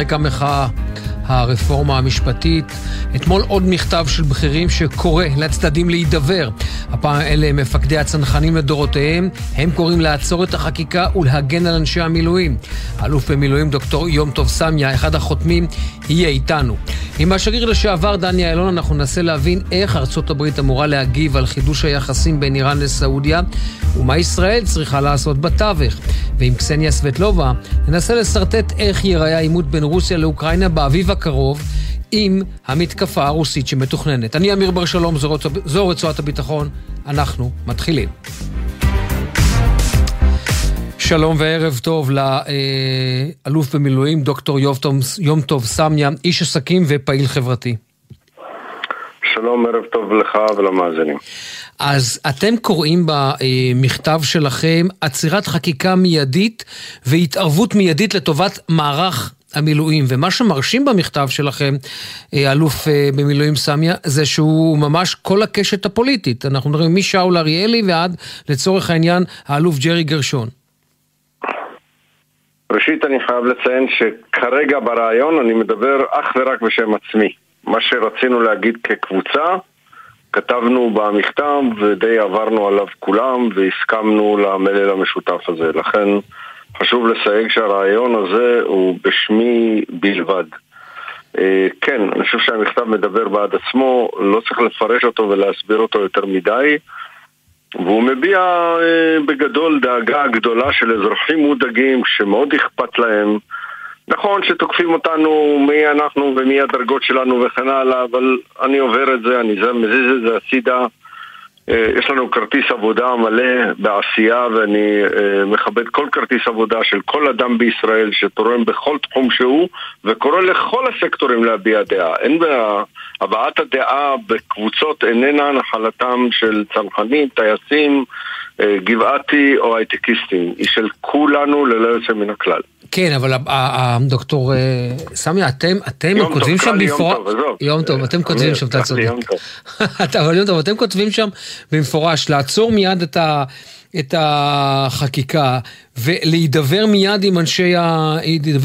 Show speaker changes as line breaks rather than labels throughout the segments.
רקע מחאה. הרפורמה המשפטית. אתמול עוד מכתב של בכירים שקורא לצדדים להידבר. הפעם אלה מפקדי הצנחנים לדורותיהם, הם קוראים לעצור את החקיקה ולהגן על אנשי המילואים. האלוף במילואים דוקטור יום טוב סמיה, אחד החותמים, יהיה איתנו. עם השגריר לשעבר דני אילון אנחנו ננסה להבין איך ארצות הברית אמורה להגיב על חידוש היחסים בין איראן לסעודיה ומה ישראל צריכה לעשות בתווך. ועם קסניה סבטלובה ננסה לשרטט איך ייראה העימות בין רוסיה לאוקראינה באביב הקרוב עם המתקפה הרוסית שמתוכננת. אני אמיר בר שלום, זו, זו רצועת הביטחון, אנחנו מתחילים. שלום וערב טוב לאלוף במילואים דוקטור יום טוב סמיה, איש עסקים ופעיל חברתי.
שלום, ערב טוב לך ולמאזינים.
אז אתם קוראים במכתב שלכם עצירת חקיקה מיידית והתערבות מיידית לטובת מערך המילואים, ומה שמרשים במכתב שלכם, אה, אלוף אה, במילואים סמיה, זה שהוא ממש כל הקשת הפוליטית. אנחנו מדברים משאול אריאלי ועד, לצורך העניין, האלוף ג'רי גרשון.
ראשית, אני חייב לציין שכרגע ברעיון אני מדבר אך ורק בשם עצמי. מה שרצינו להגיד כקבוצה, כתבנו במכתב ודי עברנו עליו כולם והסכמנו למלל המשותף הזה. לכן חשוב לסייג שהרעיון הזה הוא בשמי בלבד. אה, כן, אני חושב שהמכתב מדבר בעד עצמו, לא צריך לפרש אותו ולהסביר אותו יותר מדי. והוא מביע אה, בגדול דאגה גדולה של אזרחים מודאגים שמאוד אכפת להם נכון שתוקפים אותנו מי אנחנו ומי הדרגות שלנו וכן הלאה, אבל אני עובר את זה, אני מזיז את זה הצידה. אה, יש לנו כרטיס עבודה מלא בעשייה ואני אה, מכבד כל כרטיס עבודה של כל אדם בישראל שתורם בכל תחום שהוא וקורא לכל הסקטורים להביע דעה. אין בעיה, הבעת הדעה בקבוצות איננה נחלתם של צנחנים, טייסים, גבעתי או הייטקיסטים, היא של כולנו ללא יוצא מן הכלל.
כן, אבל דוקטור אה, סמי, אתם, אתם כותבים שם במפורש... יום טוב, עזוב. יום טוב, אתם כותבים שם, אתה צודק. אבל יום טוב, אתם כותבים שם במפורש, לעצור מיד את ה... את החקיקה ולהידבר מיד עם אנשי, ה...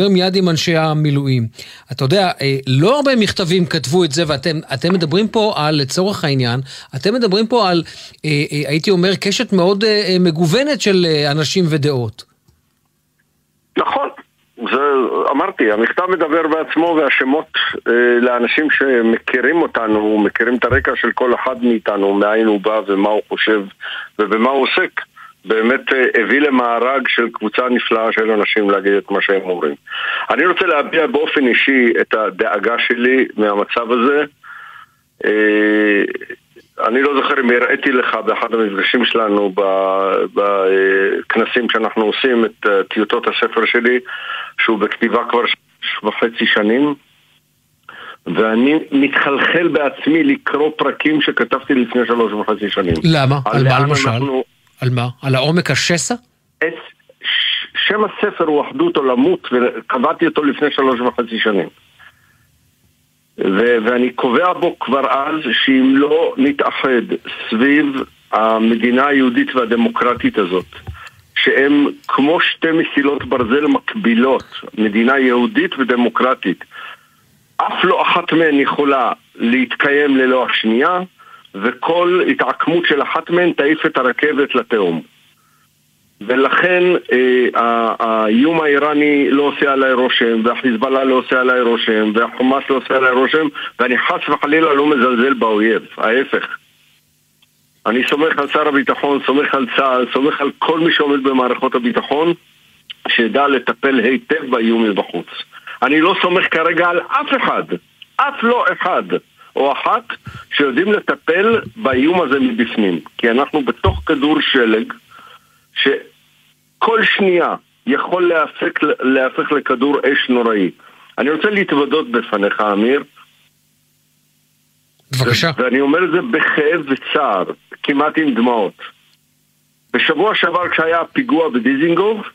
מיד עם אנשי המילואים. אתה יודע, אה, לא הרבה מכתבים כתבו את זה, ואתם מדברים פה על, לצורך העניין, אתם מדברים פה על, אה, הייתי אומר, קשת מאוד מגוונת של אנשים ודעות.
נכון, זה, אמרתי, המכתב מדבר בעצמו והשמות אה, לאנשים שמכירים אותנו, מכירים את הרקע של כל אחד מאיתנו, מאין הוא בא ומה הוא חושב ובמה הוא עוסק, באמת אה, הביא למארג של קבוצה נפלאה של אנשים להגיד את מה שהם אומרים. אני רוצה להביע באופן אישי את הדאגה שלי מהמצב הזה. אה, אני לא זוכר אם הראיתי לך באחד המפגשים שלנו בכנסים שאנחנו עושים את אה, טיוטות הספר שלי שהוא בכתיבה כבר וחצי שנים ואני מתחלחל בעצמי לקרוא פרקים שכתבתי לפני שלוש וחצי שנים.
למה? על, על מה למשל? אנחנו... על מה? על העומק השסע?
את... שם הספר הוא אחדות עולמות וקבעתי אותו לפני שלוש וחצי שנים. ו- ואני קובע בו כבר אז שאם לא נתאחד סביב המדינה היהודית והדמוקרטית הזאת, שהם כמו שתי מסילות ברזל מקבילות, מדינה יהודית ודמוקרטית, אף לא אחת מהן יכולה להתקיים ללא השנייה, וכל התעקמות של אחת מהן תעיף את הרכבת לתהום. ולכן אה, האיום האיראני לא עושה עליי רושם, והחיזבאללה לא עושה עליי רושם, והחומאס לא עושה עליי רושם, ואני חס וחלילה לא מזלזל באויב, ההפך. אני סומך על שר הביטחון, סומך על צה"ל, סומך על כל מי שעומד במערכות הביטחון, שידע לטפל היטב באיום מבחוץ. אני לא סומך כרגע על אף אחד, אף לא אחד או אחת, שיודעים לטפל באיום הזה מבפנים. כי אנחנו בתוך כדור שלג, שכל שנייה יכול להפק, להפך לכדור אש נוראי. אני רוצה להתוודות בפניך, אמיר.
בבקשה.
ואני אומר את זה בכאב וצער, כמעט עם דמעות. בשבוע שעבר כשהיה הפיגוע בדיזינגוף,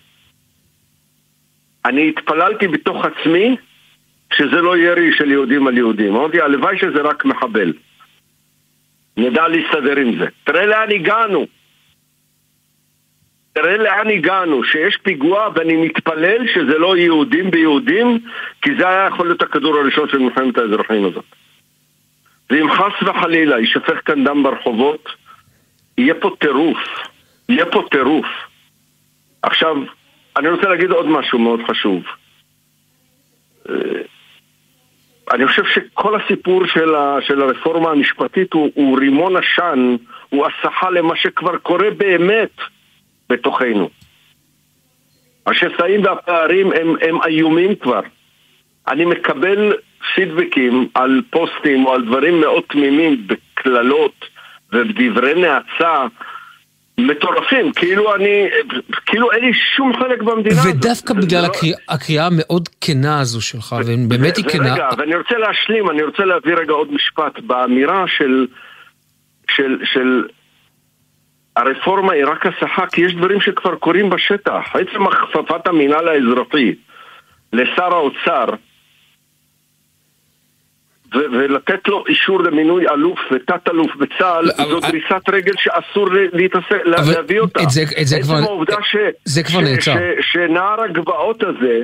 אני התפללתי בתוך עצמי שזה לא ירי של יהודים על יהודים. אמרתי, הלוואי שזה רק מחבל. נדע להסתדר עם זה. תראה לאן הגענו. תראה לאן הגענו, שיש פיגוע ואני מתפלל שזה לא יהודים ביהודים כי זה היה יכול להיות הכדור הראשון של מלחמת האזרחים הזאת. ואם חס וחלילה יישפך כאן דם ברחובות, יהיה פה טירוף. יהיה פה טירוף. עכשיו, אני רוצה להגיד עוד משהו מאוד חשוב. אני חושב שכל הסיפור של, ה, של הרפורמה המשפטית הוא, הוא רימון עשן, הוא הסחה למה שכבר קורה באמת בתוכנו. השסעים והפערים הם, הם איומים כבר. אני מקבל פידבקים על פוסטים או על דברים מאוד תמימים בקללות ובדברי נאצה מטורפים, כאילו אני, כאילו אין לי שום חלק במדינה
הזאת. ודווקא בגלל לא... הקריאה המאוד כנה הזו שלך, ובאמת היא כנה.
רגע, ואני רוצה להשלים, אני רוצה להביא רגע עוד משפט. באמירה של, של, של הרפורמה היא רק הסחה, כי יש דברים שכבר קורים בשטח. עצם הכפפת המינהל האזרחי לשר האוצר, ולתת לו אישור למינוי אלוף ותת-אלוף בצה"ל, זו דריסת רגל שאסור להתעסק, להביא אותה.
את זה, את זה כבר,
העובדה ש,
זה כבר נעצר.
שנער הגבעות הזה,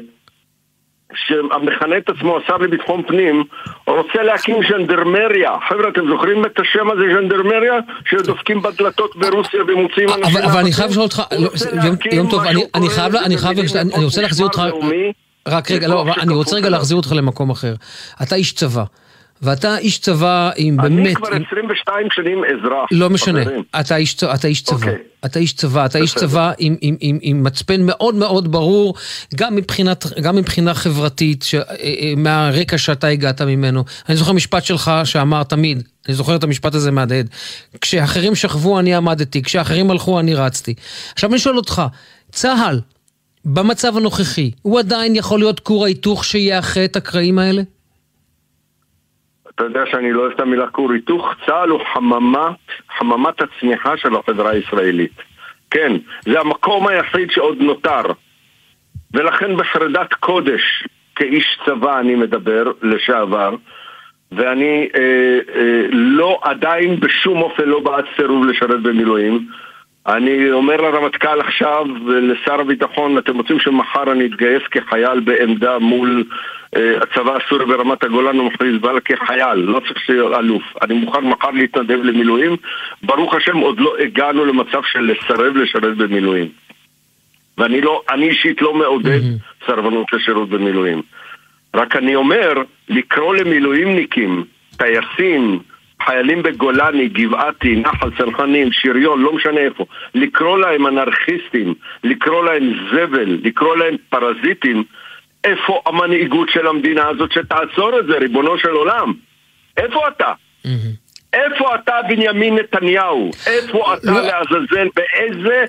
שמכנה את עצמו השר לביטחון פנים, רוצה להקים ז'נדרמריה. חבר'ה, אתם זוכרים את השם הזה, ז'נדרמריה? שדופקים בדלתות ברוסיה ומוציאים אנשים...
אבל אני חייב לשאול אותך, לא, יום טוב, אני חייב, אני חייב, אני רוצה להחזיר אותך... רק רגע, לא, אני רוצה רגע להחזיר אותך למקום אחר. אתה איש צבא. ואתה איש צבא עם
אני
באמת...
אני כבר 22 שנים אזרח.
לא משנה, אתה איש, אתה איש צבא. Okay. אוקיי. אתה איש צבא, אתה איש צבא עם, עם, עם, עם מצפן מאוד מאוד ברור, גם, מבחינת, גם מבחינה חברתית, ש, אה, אה, מהרקע שאתה הגעת ממנו. אני זוכר משפט שלך שאמר תמיד, אני זוכר את המשפט הזה מהדהד, כשאחרים שכבו אני עמדתי, כשאחרים הלכו אני רצתי. עכשיו אני שואל אותך, צה"ל, במצב הנוכחי, הוא עדיין יכול להיות כור ההיתוך שיאחה את הקרעים האלה?
אתה יודע שאני לא אוהב את המילה כור היתוך, צה"ל הוא חממת, חממת הצמיחה של החברה הישראלית. כן, זה המקום היחיד שעוד נותר. ולכן בחרדת קודש, כאיש צבא אני מדבר, לשעבר, ואני אה, אה, לא, עדיין בשום אופן לא בעד סירוב לשרת במילואים. אני אומר לרמטכ"ל עכשיו ולשר הביטחון, אתם רוצים שמחר אני אתגייס כחייל בעמדה מול אה, הצבא הסורי ברמת הגולן ומחיזבאללה כחייל, לא צריך שיהיה אלוף. אני מוכן מחר להתנדב למילואים. ברוך השם עוד לא הגענו למצב של לסרב לשרת במילואים. ואני לא, אני אישית לא מעודד mm-hmm. סרבנות לשירות במילואים. רק אני אומר, לקרוא למילואימניקים, טייסים, חיילים בגולני, גבעתי, נחל צנחנים, שריון, לא משנה איפה, לקרוא להם אנרכיסטים, לקרוא להם זבל, לקרוא להם פרזיטים, איפה המנהיגות של המדינה הזאת שתעצור את זה, ריבונו של עולם? איפה אתה? איפה אתה בנימין נתניהו? איפה אתה לא. לעזאזל? באיזה...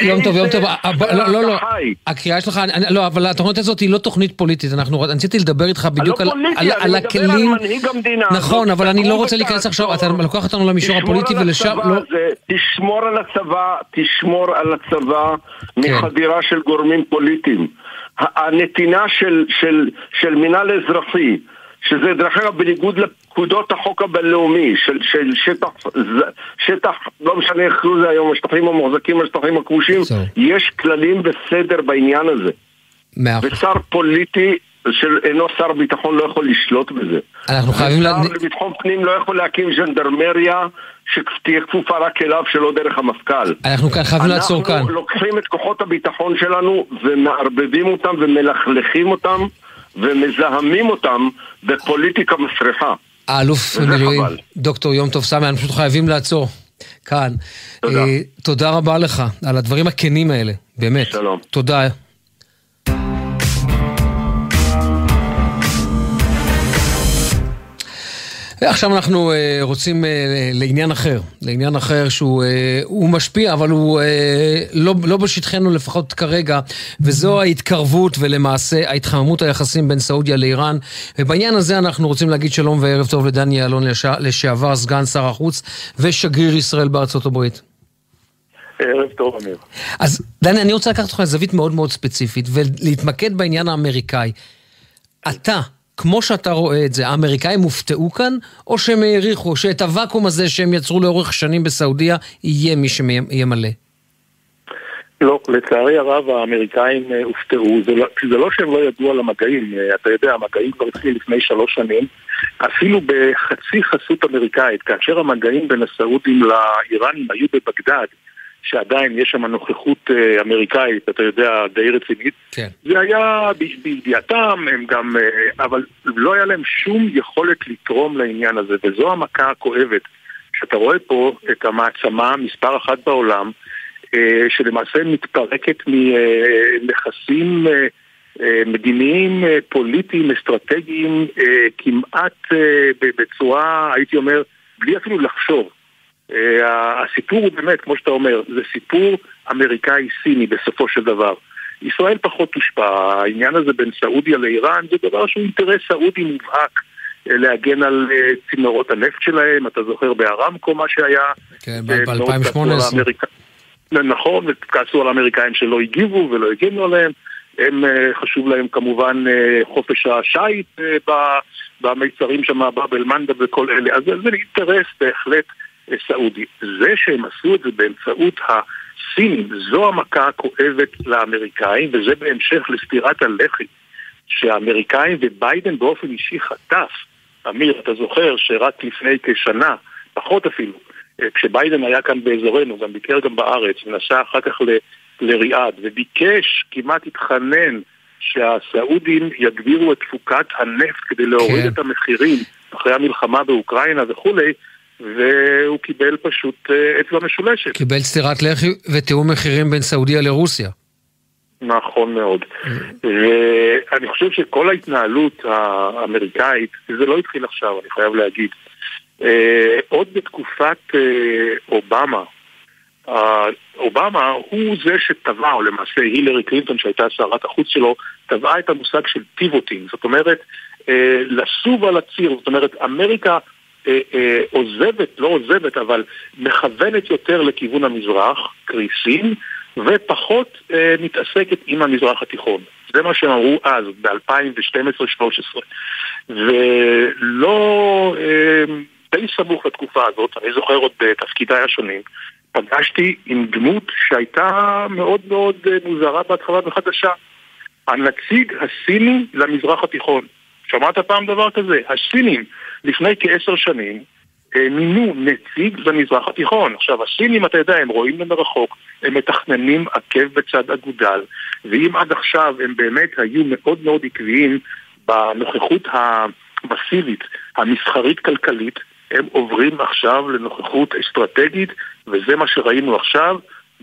יום טוב, יום טוב, לא, לא, לא, הקריאה שלך, לא, אבל התוכנית הזאת היא לא תוכנית פוליטית, אנחנו, רציתי לדבר איתך בדיוק על
הכלים... אני מדבר על מנהיג המדינה.
נכון, אבל אני לא רוצה להיכנס עכשיו, אתה לוקח אותנו למישור הפוליטי ולשם...
תשמור על הצבא, תשמור על הצבא כן. מחדירה של גורמים פוליטיים. הנתינה של מינהל אזרחי שזה דרך אגב בניגוד לפקודות החוק הבינלאומי של, של שטח, שטח, לא משנה איך קראו לזה היום, השטחים המוחזקים, השטחים הכבושים, יש כללים וסדר בעניין הזה. ושר פוליטי של אינו שר ביטחון לא יכול לשלוט בזה.
אנחנו חייבים...
שר לביטחון פנים לא יכול להקים ז'נדרמריה שתהיה כפופה רק אליו שלא דרך המפכ"ל.
אנחנו חייבים לעצור כאן.
אנחנו לוקחים את כוחות הביטחון שלנו ומערבבים אותם ומלכלכים אותם ומזהמים אותם בפוליטיקה מסריחה.
האלוף במילואים, דוקטור יום טוב סמי, אנחנו פשוט חייבים לעצור כאן. תודה. Uh, תודה רבה לך על הדברים הכנים האלה, באמת.
שלום.
תודה. עכשיו אנחנו uh, רוצים uh, לעניין אחר, לעניין אחר שהוא uh, משפיע, אבל הוא uh, לא, לא בשטחנו לפחות כרגע, וזו ההתקרבות ולמעשה ההתחממות היחסים בין סעודיה לאיראן. ובעניין הזה אנחנו רוצים להגיד שלום וערב טוב לדני אלון לשעבר, סגן שר החוץ ושגריר ישראל בארצות הברית.
ערב טוב, אמיר.
אז דני, אני רוצה לקחת אותך לזווית מאוד מאוד ספציפית ולהתמקד בעניין האמריקאי. אתה, כמו שאתה רואה את זה, האמריקאים הופתעו כאן, או שהם העריכו שאת הוואקום הזה שהם יצרו לאורך שנים בסעודיה, יהיה מי שימלא?
לא, לצערי הרב האמריקאים אה, הופתעו, זה לא, זה לא שהם לא ידעו על המגעים, אה, אתה יודע, המגעים כבר התחילו לפני שלוש שנים, אפילו בחצי חסות אמריקאית, כאשר המגעים בין הסעודים לאיראנים היו בבגדד, שעדיין יש שם נוכחות אה, אמריקאית, אתה יודע, די רצינית. כן. זה היה בידיעתם, הם גם... אבל לא היה להם שום יכולת לתרום לעניין הזה, וזו המכה הכואבת. שאתה רואה פה את המעצמה מספר אחת בעולם, אה, שלמעשה מתפרקת מנכסים אה, מדיניים, פוליטיים, אסטרטגיים, כמעט בצורה, הייתי אומר, בלי אפילו לחשוב. הסיפור הוא באמת, כמו שאתה אומר, זה סיפור אמריקאי-סיני בסופו של דבר. ישראל פחות תושפע, העניין הזה בין סעודיה לאיראן זה דבר שהוא אינטרס סעודי מובהק להגן על צינורות הנפט שלהם, אתה זוכר בארמקו מה שהיה.
כן, ב-2018.
נכון, וכעסו על האמריקאים שלא הגיבו ולא הגנו עליהם. הם, חשוב להם כמובן חופש השיט במיצרים שם, באבל מנדה וכל אלה. אז זה אינטרס בהחלט סעודי. זה שהם עשו את זה באמצעות הסינים, זו המכה הכואבת לאמריקאים, וזה בהמשך לסטירת הלחי שהאמריקאים וביידן באופן אישי חטף. אמיר, אתה זוכר שרק לפני כשנה, פחות אפילו, כשביידן היה כאן באזורנו, גם ביקר גם בארץ, ונסע אחר כך ל... לריאד, וביקש, כמעט התחנן, שהסעודים יגבירו את תפוקת הנפט כדי להוריד כן. את המחירים אחרי המלחמה באוקראינה וכולי, והוא קיבל פשוט אה, אצבע משולשת.
קיבל סטירת לחי ותיאום מחירים בין סעודיה לרוסיה.
נכון מאוד. ואני חושב שכל ההתנהלות האמריקאית, זה לא התחיל עכשיו, אני חייב להגיד, אה, עוד בתקופת אה, אובמה, אובמה הוא זה שטבע, או למעשה הילרי קלינטון שהייתה שרת החוץ שלו, טבעה את המושג של פיבוטים. זאת אומרת, לסוב על הציר, זאת אומרת, אמריקה אה, אה, עוזבת, לא עוזבת, אבל מכוונת יותר לכיוון המזרח, קרי סין, ופחות אה, מתעסקת עם המזרח התיכון. זה מה שהם אמרו אז, ב-2012-2013. ולא, אה, די סמוך לתקופה הזאת, אני זוכר עוד בתפקידיי השונים, פגשתי עם דמות שהייתה מאוד מאוד אה, מוזרה בהתחלה וחדשה. הנציג הסיני למזרח התיכון. שמעת פעם דבר כזה? הסינים לפני כעשר שנים מינו נציג במזרח התיכון. עכשיו, הסינים, אתה יודע, הם רואים למרחוק, הם מתכננים עקב בצד אגודל, ואם עד עכשיו הם באמת היו מאוד מאוד עקביים בנוכחות המסיבית, המסחרית-כלכלית, הם עוברים עכשיו לנוכחות אסטרטגית, וזה מה שראינו עכשיו,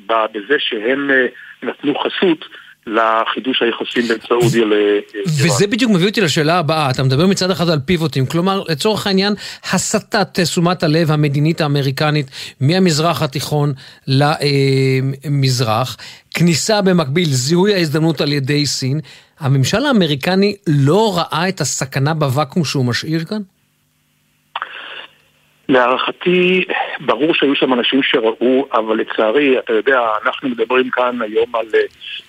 בזה שהם אה, נתנו חסות לחידוש היחסים בין סעודיה לאיראן.
וזה בדיוק מביא אותי לשאלה הבאה, אתה מדבר מצד אחד על פיבוטים, כלומר לצורך העניין הסטת תשומת הלב המדינית האמריקנית מהמזרח התיכון למזרח, כניסה במקביל, זיהוי ההזדמנות על ידי סין, הממשל האמריקני לא ראה את הסכנה בוואקום שהוא משאיר כאן?
להערכתי, ברור שהיו שם אנשים שראו, אבל לצערי, אתה יודע, אנחנו מדברים כאן היום על אה,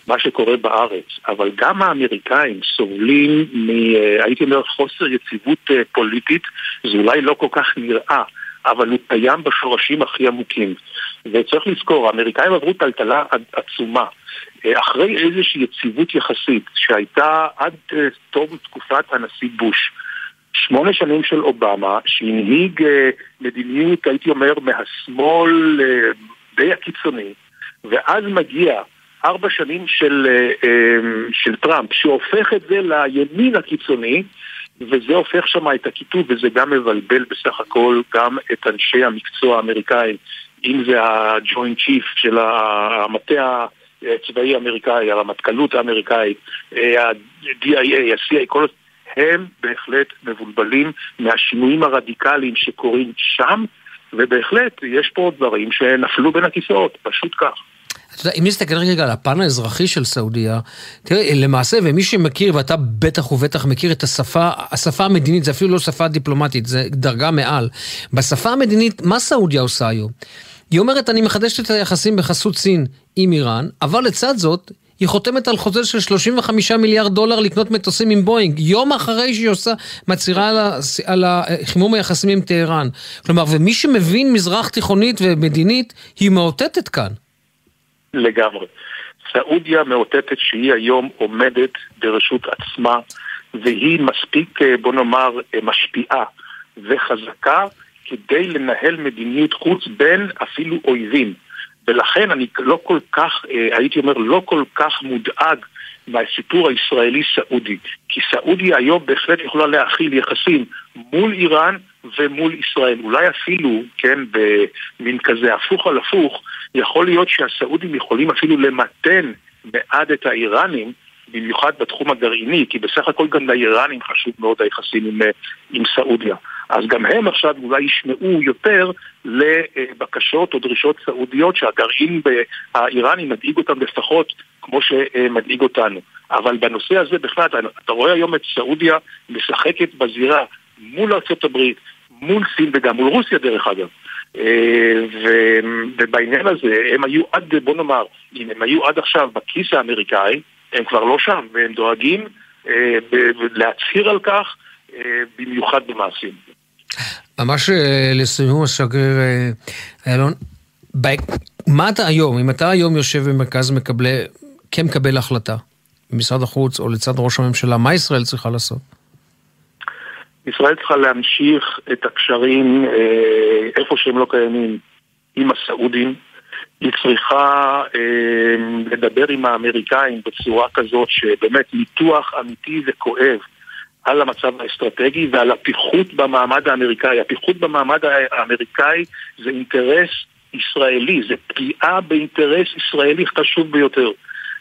מה שקורה בארץ, אבל גם האמריקאים סובלים מ... אה, הייתי אומר, חוסר יציבות אה, פוליטית, זה אולי לא כל כך נראה, אבל הוא קיים בשורשים הכי עמוקים. וצריך לזכור, האמריקאים עברו טלטלה עצומה. אחרי איזושהי יציבות יחסית שהייתה עד תום תקופת הנשיא בוש. שמונה שנים של אובמה, שהנהיג אה, מדיניות, הייתי אומר, מהשמאל אה, די הקיצוני, ואז מגיע ארבע שנים של, אה, של טראמפ, שהופך את זה לימין הקיצוני, וזה הופך שם את הכיתוב, וזה גם מבלבל בסך הכל גם את אנשי המקצוע האמריקאים, אם זה הג'וינט צ'יף של המטה הצבאי האמריקאי, הרמטכ"לות האמריקאית, ה-DIA, ה-CIA, כל הם בהחלט מבולבלים מהשינויים הרדיקליים שקורים שם, ובהחלט יש פה דברים שנפלו בין הכיסאות, פשוט כך.
אתה יודע, אם נסתכל רגע על הפן האזרחי של סעודיה, תראה, למעשה, ומי שמכיר, ואתה בטח ובטח מכיר את השפה, השפה המדינית, זה אפילו לא שפה דיפלומטית, זה דרגה מעל. בשפה המדינית, מה סעודיה עושה היום? היא אומרת, אני מחדשת את היחסים בחסות סין עם איראן, אבל לצד זאת, היא חותמת על חוזה של 35 מיליארד דולר לקנות מטוסים עם בואינג, יום אחרי שהיא עושה, מצהירה על, על חימום היחסים עם טהרן. כלומר, ומי שמבין מזרח תיכונית ומדינית, היא מאותתת כאן.
לגמרי. סעודיה מאותתת שהיא היום עומדת ברשות עצמה והיא מספיק, אה, בוא נאמר, אה, משפיעה וחזקה כדי לנהל מדיניות חוץ בין אפילו אויבים. ולכן אני לא כל כך, אה, הייתי אומר, לא כל כך מודאג מהסיפור הישראלי-סעודי. כי סעודיה היום בהחלט יכולה להכיל יחסים מול איראן ומול ישראל. אולי אפילו, כן, במין כזה הפוך על הפוך, יכול להיות שהסעודים יכולים אפילו למתן מעט את האיראנים במיוחד בתחום הגרעיני, כי בסך הכל גם לאיראנים חשוב מאוד היחסים עם, עם סעודיה. אז גם הם עכשיו אולי ישמעו יותר לבקשות או דרישות סעודיות שהגרעין האיראני מדאיג אותם לפחות כמו שמדאיג אותנו. אבל בנושא הזה בכלל, אתה, רואה היום את סעודיה משחקת בזירה מול ארה"ב, מול סין וגם מול רוסיה דרך אגב. אה, ובעניין הזה הם היו עד, בוא נאמר, אם הם היו עד עכשיו בכיס האמריקאי, הם כבר לא שם, והם דואגים אה, להצהיר על כך, במיוחד במעשים.
ממש אה, לסיום השגריר איילון, מה אתה היום, אם אתה היום יושב במרכז מקבלי, כמקבל החלטה במשרד החוץ או לצד ראש הממשלה, מה ישראל צריכה לעשות?
ישראל צריכה להמשיך את הקשרים איפה שהם לא קיימים עם הסעודים, היא צריכה אה, לדבר עם האמריקאים בצורה כזאת שבאמת ניתוח אמיתי וכואב על המצב האסטרטגי ועל הפיחות במעמד האמריקאי. הפיחות במעמד האמריקאי זה אינטרס ישראלי, זה פגיעה באינטרס ישראלי חשוב ביותר.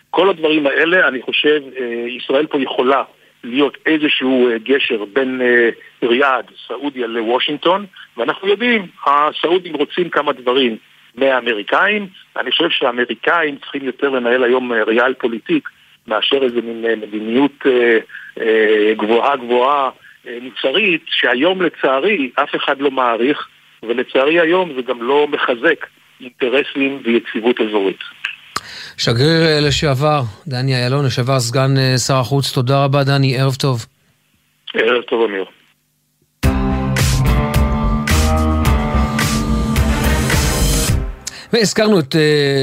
כל הדברים האלה, אני חושב, אה, ישראל פה יכולה להיות איזשהו אה, גשר בין אה, ריאד, סעודיה לוושינגטון, ואנחנו יודעים, הסעודים רוצים כמה דברים. מהאמריקאים. אני חושב שהאמריקאים צריכים יותר לנהל היום ריאל פוליטיק מאשר איזה מין אה, מדיניות אה, אה, גבוהה גבוהה מוצרית, שהיום לצערי אף אחד לא מעריך, ולצערי היום זה גם לא מחזק אינטרסים ויציבות אזורית.
שגריר לשעבר, דני אילון, לשעבר סגן שר החוץ, תודה רבה דני, ערב טוב.
ערב טוב אמיר.
והזכרנו את uh,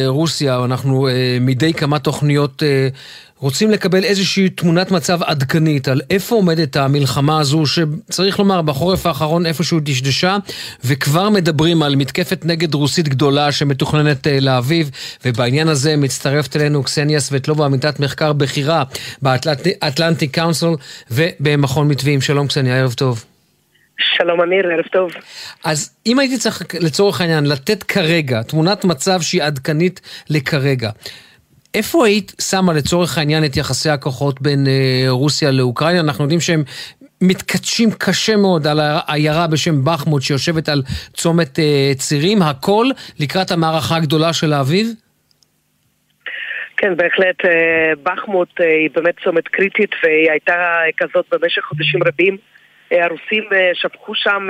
רוסיה, אנחנו uh, מדי כמה תוכניות uh, רוצים לקבל איזושהי תמונת מצב עדכנית על איפה עומדת המלחמה הזו, שצריך לומר, בחורף האחרון איפשהו דשדשה, וכבר מדברים על מתקפת נגד רוסית גדולה שמתוכננת uh, לאביב, ובעניין הזה מצטרפת אלינו קסניה סבטלובה, עמיתת מחקר בכירה באטלנטיק קאונסל ובמכון מתווים. שלום קסניה, ערב טוב.
שלום אמיר, ערב טוב.
אז אם הייתי צריך לצורך העניין לתת כרגע תמונת מצב שהיא עדכנית לכרגע, איפה היית שמה לצורך העניין את יחסי הכוחות בין אה, רוסיה לאוקראינה? אנחנו יודעים שהם מתכתשים קשה מאוד על העיירה בשם בחמוד שיושבת על צומת אה, צירים, הכל לקראת המערכה הגדולה של האביב?
כן, בהחלט אה, בחמות אה, היא באמת צומת קריטית והיא הייתה כזאת במשך חודשים רבים. הרוסים שפכו שם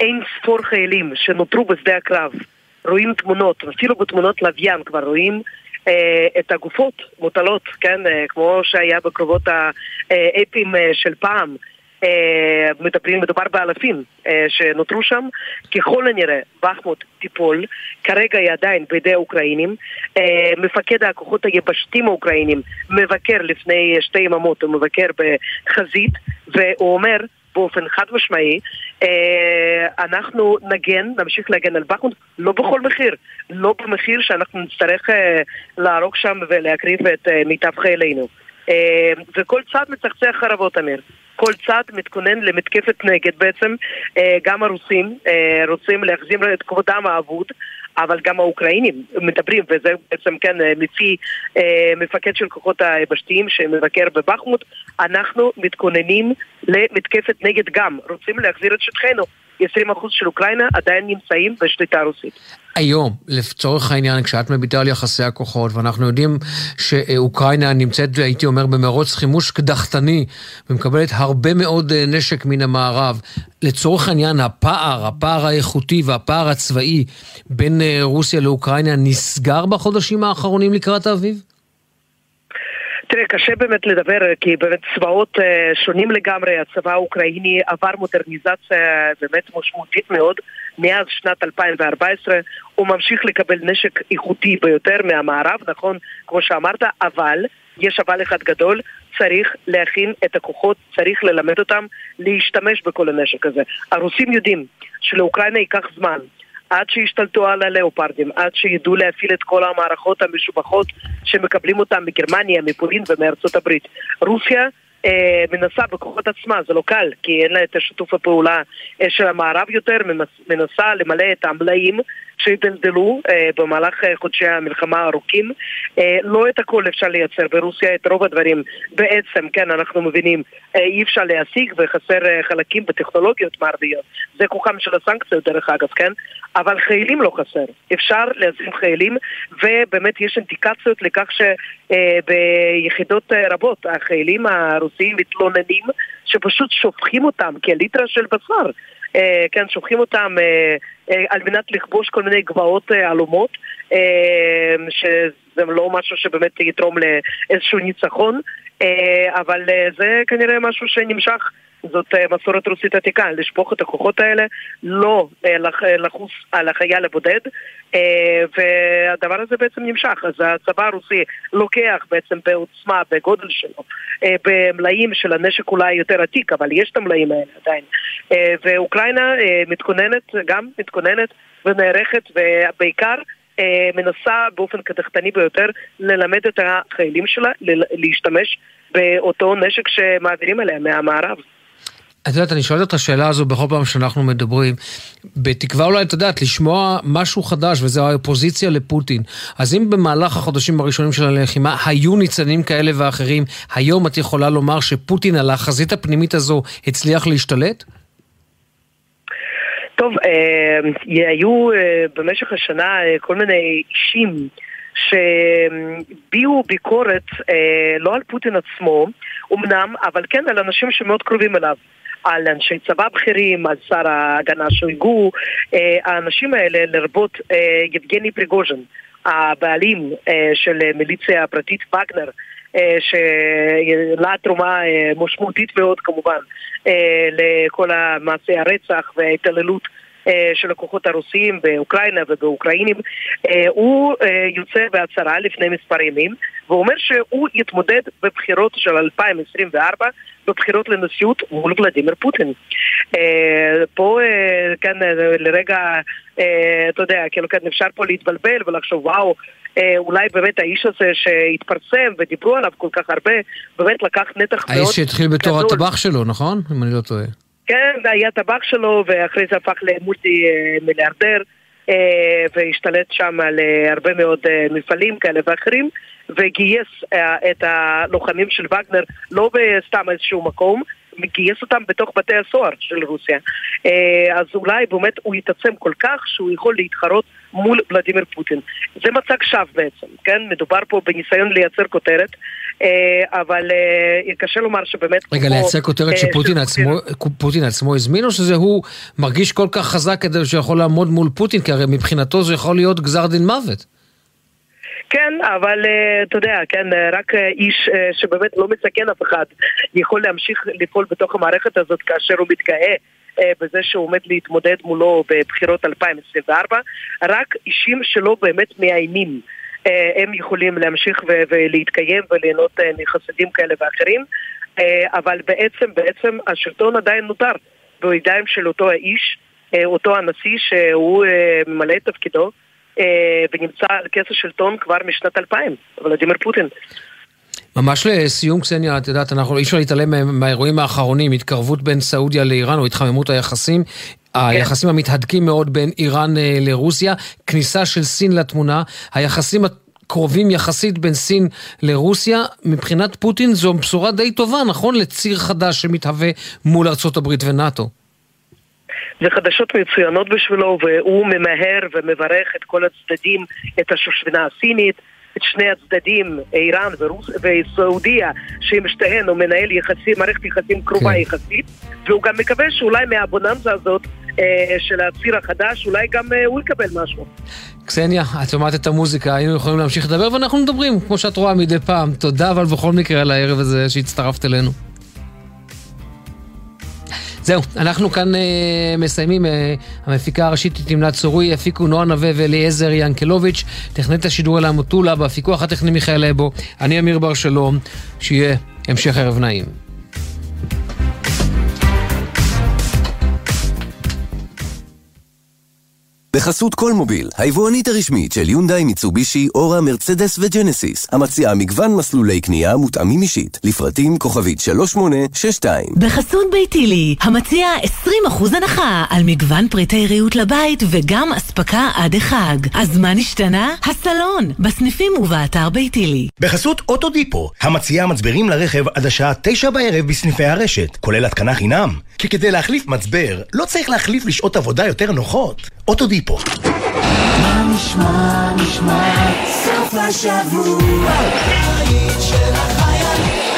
אין ספור חיילים שנותרו בשדה הקרב. רואים תמונות, אפילו בתמונות לוויין כבר רואים את הגופות מוטלות, כן, כמו שהיה בקרובות האפים של פעם. אה, מדברים, מדובר באלפים אה, שנותרו שם. ככל הנראה, בחמוט תיפול, כרגע היא עדיין בידי האוקראינים. אה, מפקד הכוחות היבשתיים האוקראינים מבקר לפני שתי יממות, הוא מבקר בחזית, והוא אומר באופן חד משמעי, אנחנו נגן, נמשיך להגן על בחמוט, לא בכל מחיר, לא במחיר שאנחנו נצטרך להרוג שם ולהקריב את מיטב חיילינו. וכל צד מצחצח חרבות, אמיר. כל צד מתכונן למתקפת נגד בעצם. אה, גם הרוסים אה, רוצים להחזיר את כבודם האבוד, אבל גם האוקראינים מדברים, וזה בעצם כן אה, מפי מפקד של כוחות היבשתיים שמבקר בבחמוט, אנחנו מתכוננים למתקפת נגד גם, רוצים להחזיר את שטחנו. 20% של אוקראינה עדיין נמצאים בשליטה רוסית.
היום, לצורך העניין, כשאת מביטה על יחסי הכוחות, ואנחנו יודעים שאוקראינה נמצאת, הייתי אומר, במרוץ חימוש קדחתני, ומקבלת הרבה מאוד אה, נשק מן המערב, לצורך העניין, הפער, הפער האיכותי והפער הצבאי בין אה, רוסיה לאוקראינה נסגר בחודשים האחרונים לקראת האביב?
תראה, קשה באמת לדבר, כי באמת צבאות שונים לגמרי, הצבא האוקראיני עבר מודרניזציה באמת משמעותית מאוד מאז שנת 2014, הוא ממשיך לקבל נשק איכותי ביותר מהמערב, נכון, כמו שאמרת, אבל יש אבל אחד גדול, צריך להכין את הכוחות, צריך ללמד אותם להשתמש בכל הנשק הזה. הרוסים יודעים שלאוקראינה ייקח זמן עד שישתלטו על הלאופרדים, עד שידעו להפעיל את כל המערכות המשובחות שמקבלים אותם מגרמניה, מפולין ומארצות הברית. רוסיה אה, מנסה בכוחות עצמה, זה לא קל, כי אין לה את שיתוף הפעולה אה, של המערב יותר, מנסה למלא את המלאים שהתדלדלו אה, במהלך אה, חודשי המלחמה הארוכים. אה, לא את הכל אפשר לייצר ברוסיה, את רוב הדברים בעצם, כן, אנחנו מבינים, אי אפשר להשיג וחסר חלקים בטכנולוגיות מערביות. זה כוחם של הסנקציות דרך אגב, כן? אבל חיילים לא חסר. אפשר להזרים חיילים, ובאמת יש אינדיקציות לכך שביחידות רבות החיילים הרוסיים מתלוננים שפשוט שופכים אותם כליטרה של בשר. אה, כן, שופכים אותם אה, אה, על מנת לכבוש כל מיני גבעות עלומות, שזה לא משהו שבאמת יתרום לאיזשהו ניצחון, אבל זה כנראה משהו שנמשך זאת אה, מסורת רוסית עתיקה, לשפוך את הכוחות האלה, לא אה, לחוס על החייל הבודד, אה, והדבר הזה בעצם נמשך. אז הצבא הרוסי לוקח בעצם בעוצמה, בגודל שלו, במלאים של הנשק אולי יותר עתיק, אבל יש את המלאים האלה עדיין. ואוקראינה מתכוננת, גם מתכוננת ונערכת, ובעיקר מנסה באופן קדחתני ביותר ללמד את החיילים שלה להשתמש באותו נשק שמעבירים אליה מהמערב.
את יודעת, אני שואל את השאלה הזו בכל פעם שאנחנו מדברים, בתקווה אולי, את יודעת, לשמוע משהו חדש, וזה האופוזיציה לפוטין. אז אם במהלך החודשים הראשונים של הלחימה היו ניצנים כאלה ואחרים, היום את יכולה לומר שפוטין על החזית הפנימית הזו הצליח להשתלט?
טוב, אה, היו אה, במשך השנה אה, כל מיני אישים שהביעו ביקורת לא על פוטין עצמו, אמנם, אבל כן על אנשים שמאוד קרובים אליו. על אנשי צבא בכירים, על שר ההגנה שויגו, אה, האנשים האלה, לרבות אה, יבגני פריגוז'ן, הבעלים אה, של מיליציה הפרטית וגנר, שלה תרומה משמעותית מאוד כמובן לכל מעשי הרצח וההתעללות של הכוחות הרוסיים באוקראינה ובאוקראינים, הוא יוצא בהצהרה לפני מספר ימים ואומר שהוא יתמודד בבחירות של 2024 בבחירות לנשיאות מול ולדימיר פוטין. אה, פה, אה, אה, לרגע, אתה יודע, כאילו כן, אפשר פה להתבלבל ולחשוב, וואו, אולי באמת האיש הזה שהתפרסם ודיברו עליו כל כך הרבה, באמת לקח נתח
מאוד... האיש שהתחיל בתור הטבח שלו, נכון? אם אני לא טועה.
כן, היה טבח שלו, ואחרי זה הפך למולטי מיליארדר. והשתלט שם על הרבה מאוד מפעלים כאלה ואחרים. וגייס אה, את הלוחמים של וגנר לא בסתם איזשהו מקום, גייס אותם בתוך בתי הסוהר של רוסיה. אה, אז אולי באמת הוא יתעצם כל כך שהוא יכול להתחרות מול ולדימיר פוטין. זה מצג שווא בעצם, כן? מדובר פה בניסיון לייצר כותרת, אה, אבל קשה לומר שבאמת...
רגע, לייצר כותרת שפוטין עצמו, פוטין עצמו הזמין, או שזה הוא מרגיש כל כך חזק כדי שיכול לעמוד מול פוטין? כי הרי מבחינתו זה יכול להיות גזר דין מוות.
כן, אבל uh, אתה יודע, כן, רק איש uh, שבאמת לא מסכן אף אחד יכול להמשיך לפעול בתוך המערכת הזאת כאשר הוא מתגאה בזה שהוא עומד להתמודד מולו בבחירות 2024. רק אישים שלא באמת מאיימים. uh, הם יכולים להמשיך ולהתקיים וליהנות uh, מחסדים כאלה ואחרים, אבל בעצם, בעצם השלטון עדיין נותר בידיים של אותו האיש, אותו הנשיא שהוא ממלא את תפקידו. אה, ונמצא על כס השלטון כבר משנת 2000, ולדימיר פוטין.
ממש לסיום, קסניה, את יודעת, אנחנו אי אפשר להתעלם מהאירועים האחרונים, התקרבות בין סעודיה לאיראן או התחממות היחסים. כן. היחסים המתהדקים מאוד בין איראן אה, לרוסיה, כניסה של סין לתמונה, היחסים קרובים יחסית בין סין לרוסיה, מבחינת פוטין זו בשורה די טובה, נכון? לציר חדש שמתהווה מול ארצות הברית ונאט"ו.
זה חדשות מצוינות בשבילו, והוא ממהר ומברך את כל הצדדים, את השושבינה הסינית, את שני הצדדים, איראן ורוס... וסעודיה, שעם שתיהן הוא מנהל יחסים, מערכת יחסים קרובה כן. יחסית, והוא גם מקווה שאולי מהבוננזה הזאת אה, של הציר החדש, אולי גם אה, הוא יקבל משהו.
קסניה, את שומעת את המוזיקה, היינו יכולים להמשיך לדבר ואנחנו מדברים, כמו שאת רואה מדי פעם. תודה אבל בכל מקרה על הערב הזה שהצטרפת אלינו. זהו, אנחנו כאן uh, מסיימים. Uh, המפיקה הראשית היא תמנת צורוי, הפיקו נועה נווה ואליעזר ינקלוביץ', טכנית השידור אלה מוטולה, בפיקוח הטכני מיכאל אבו, אני אמיר בר שלום, שיהיה המשך ערב נעים.
בחסות כל מוביל, היבואנית הרשמית של יונדאי, מיצובישי, אורה, מרצדס וג'נסיס, המציעה מגוון מסלולי קנייה מותאמים אישית, לפרטים כוכבית 3862.
בחסות ביתילי, המציע 20% הנחה על מגוון פריטי ריהוט לבית וגם אספקה עד החג. אז מה נשתנה? הסלון, בסניפים ובאתר ביתילי.
בחסות אוטודיפו, המציעה מצברים לרכב עד השעה 9 בערב בסניפי הרשת, כולל התקנה חינם. כי כדי להחליף מצבר, לא צריך להחליף לשעות עבודה יותר נוחות. אוטודיפו.
מה נשמע, נשמע, סוף השבוע, הבית של החיילים.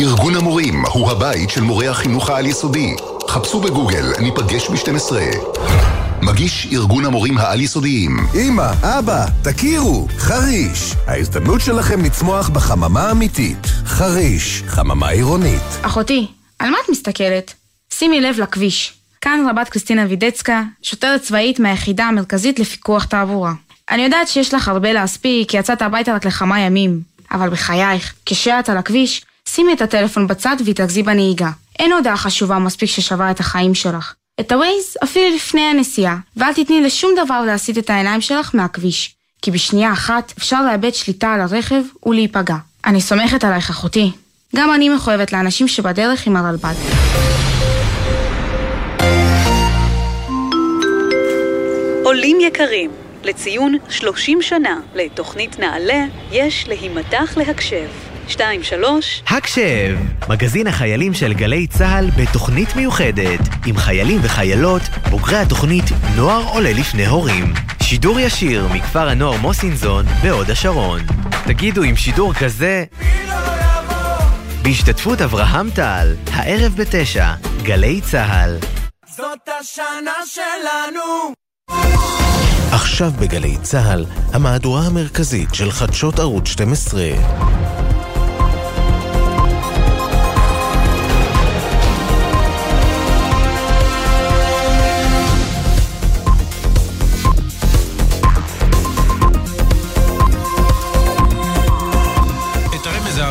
ארגון המורים הוא הבית של מורי החינוך העל-יסודי. חפשו בגוגל, ניפגש ב-12. מגיש ארגון המורים העל-יסודיים.
אמא, אבא, תכירו, חריש. ההזדמנות שלכם לצמוח בחממה אמיתית. חריש, חממה עירונית.
אחותי, על מה את מסתכלת? שימי לב לכביש. כאן רבת קריסטינה וידצקה, שוטרת צבאית מהיחידה המרכזית לפיקוח תעבורה. אני יודעת שיש לך הרבה להספיק, כי יצאת הביתה רק לכמה ימים. אבל בחייך, כשאת על הכביש, שימי את הטלפון בצד והתרכזי בנהיגה. אין הודעה חשובה מספיק ששווה את החיים שלך. את הווייז אפילו לפני הנסיעה, ואל תתני לשום דבר להסיט את העיניים שלך מהכביש. כי בשנייה אחת אפשר לאבד שליטה על הרכב ולהיפגע. אני סומכת עלייך אחותי. גם אני מחויבת לאנשים שבדרך עם הרלב"ד.
עולים יקרים, לציון 30 שנה לתוכנית נעל"ה, יש להימתח להקשב. 2, 3
הקשב, מגזין החיילים של גלי צה"ל בתוכנית מיוחדת עם חיילים וחיילות, בוגרי התוכנית נוער עולה לפני הורים. שידור ישיר מכפר הנוער מוסינזון בהוד השרון. תגידו עם שידור כזה... בהשתתפות אברהם טל, הערב בתשע, גלי צה"ל.
זאת השנה שלנו!
עכשיו בגלי צה"ל, המהדורה המרכזית של חדשות ערוץ 12.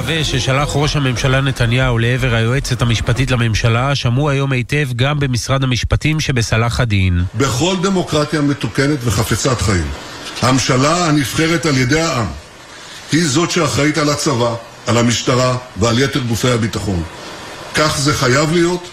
המתווה ששלח ראש הממשלה נתניהו לעבר היועצת המשפטית לממשלה שמעו היום היטב גם במשרד המשפטים שבסלאח א-דין.
בכל דמוקרטיה מתוקנת וחפצת חיים, הממשלה הנבחרת על ידי העם היא זאת שאחראית על הצבא, על המשטרה ועל יתר גופי הביטחון. כך זה חייב להיות,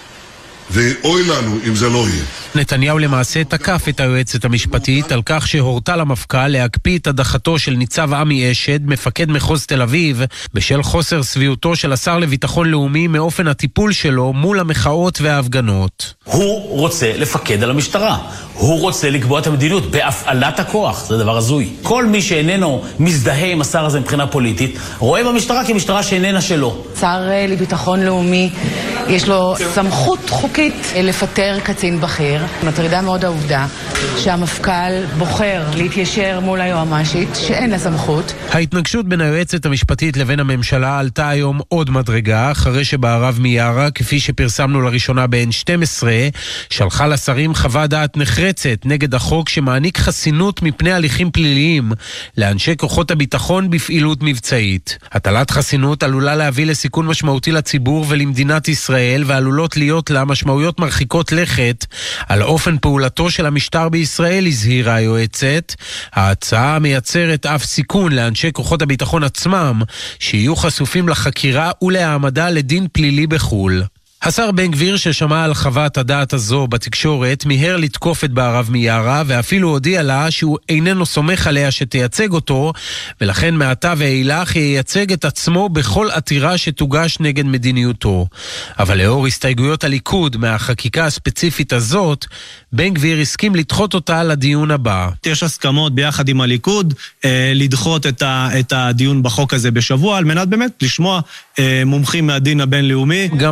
ואוי לנו אם זה לא יהיה.
נתניהו למעשה תקף את היועצת המשפטית על כך שהורתה למפכ"ל להקפיא את הדחתו של ניצב עמי אשד, מפקד מחוז תל אביב, בשל חוסר שביעותו של השר לביטחון לאומי מאופן הטיפול שלו מול המחאות וההפגנות.
הוא רוצה לפקד על המשטרה. הוא רוצה לקבוע את המדיניות בהפעלת הכוח, זה דבר הזוי. כל מי שאיננו מזדהה עם השר הזה מבחינה פוליטית, רואה במשטרה כמשטרה שאיננה שלו.
שר לביטחון לאומי, יש לו סמכות חוקית לפטר קצין בכיר. מטרידה מאוד העובדה שהמפכ"ל בוחר להתיישר מול היועמ"שית, שאין לה סמכות.
ההתנגשות בין היועצת המשפטית לבין הממשלה עלתה היום עוד מדרגה, אחרי שבערב מיארה, כפי שפרסמנו לראשונה ב-N12, שלחה לשרים חוות דעת נחרצת נגד החוק שמעניק חסינות מפני הליכים פליליים לאנשי כוחות הביטחון בפעילות מבצעית. הטלת חסינות עלולה להביא לסיכון משמעותי לציבור ולמדינת ישראל, ועלולות להיות לה משמעויות מרחיקות לכת על אופן פעולתו של המשטר בישראל, הזהירה היועצת. ההצעה מייצרת אף סיכון לאנשי כוחות הביטחון עצמם, שיהיו חשופים לחקירה ולהעמדה לדין פלילי בחו"ל. השר בן גביר ששמע על חוות הדעת הזו בתקשורת מיהר לתקוף את בערב מיארה ואפילו הודיע לה שהוא איננו סומך עליה שתייצג אותו ולכן מעתה ואילך ייצג את עצמו בכל עתירה שתוגש נגד מדיניותו. אבל לאור הסתייגויות הליכוד מהחקיקה הספציפית הזאת, בן גביר הסכים לדחות אותה לדיון הבא.
יש הסכמות ביחד עם הליכוד אה, לדחות את, ה, את הדיון בחוק הזה בשבוע על מנת באמת לשמוע אה, מומחים מהדין הבינלאומי.
גם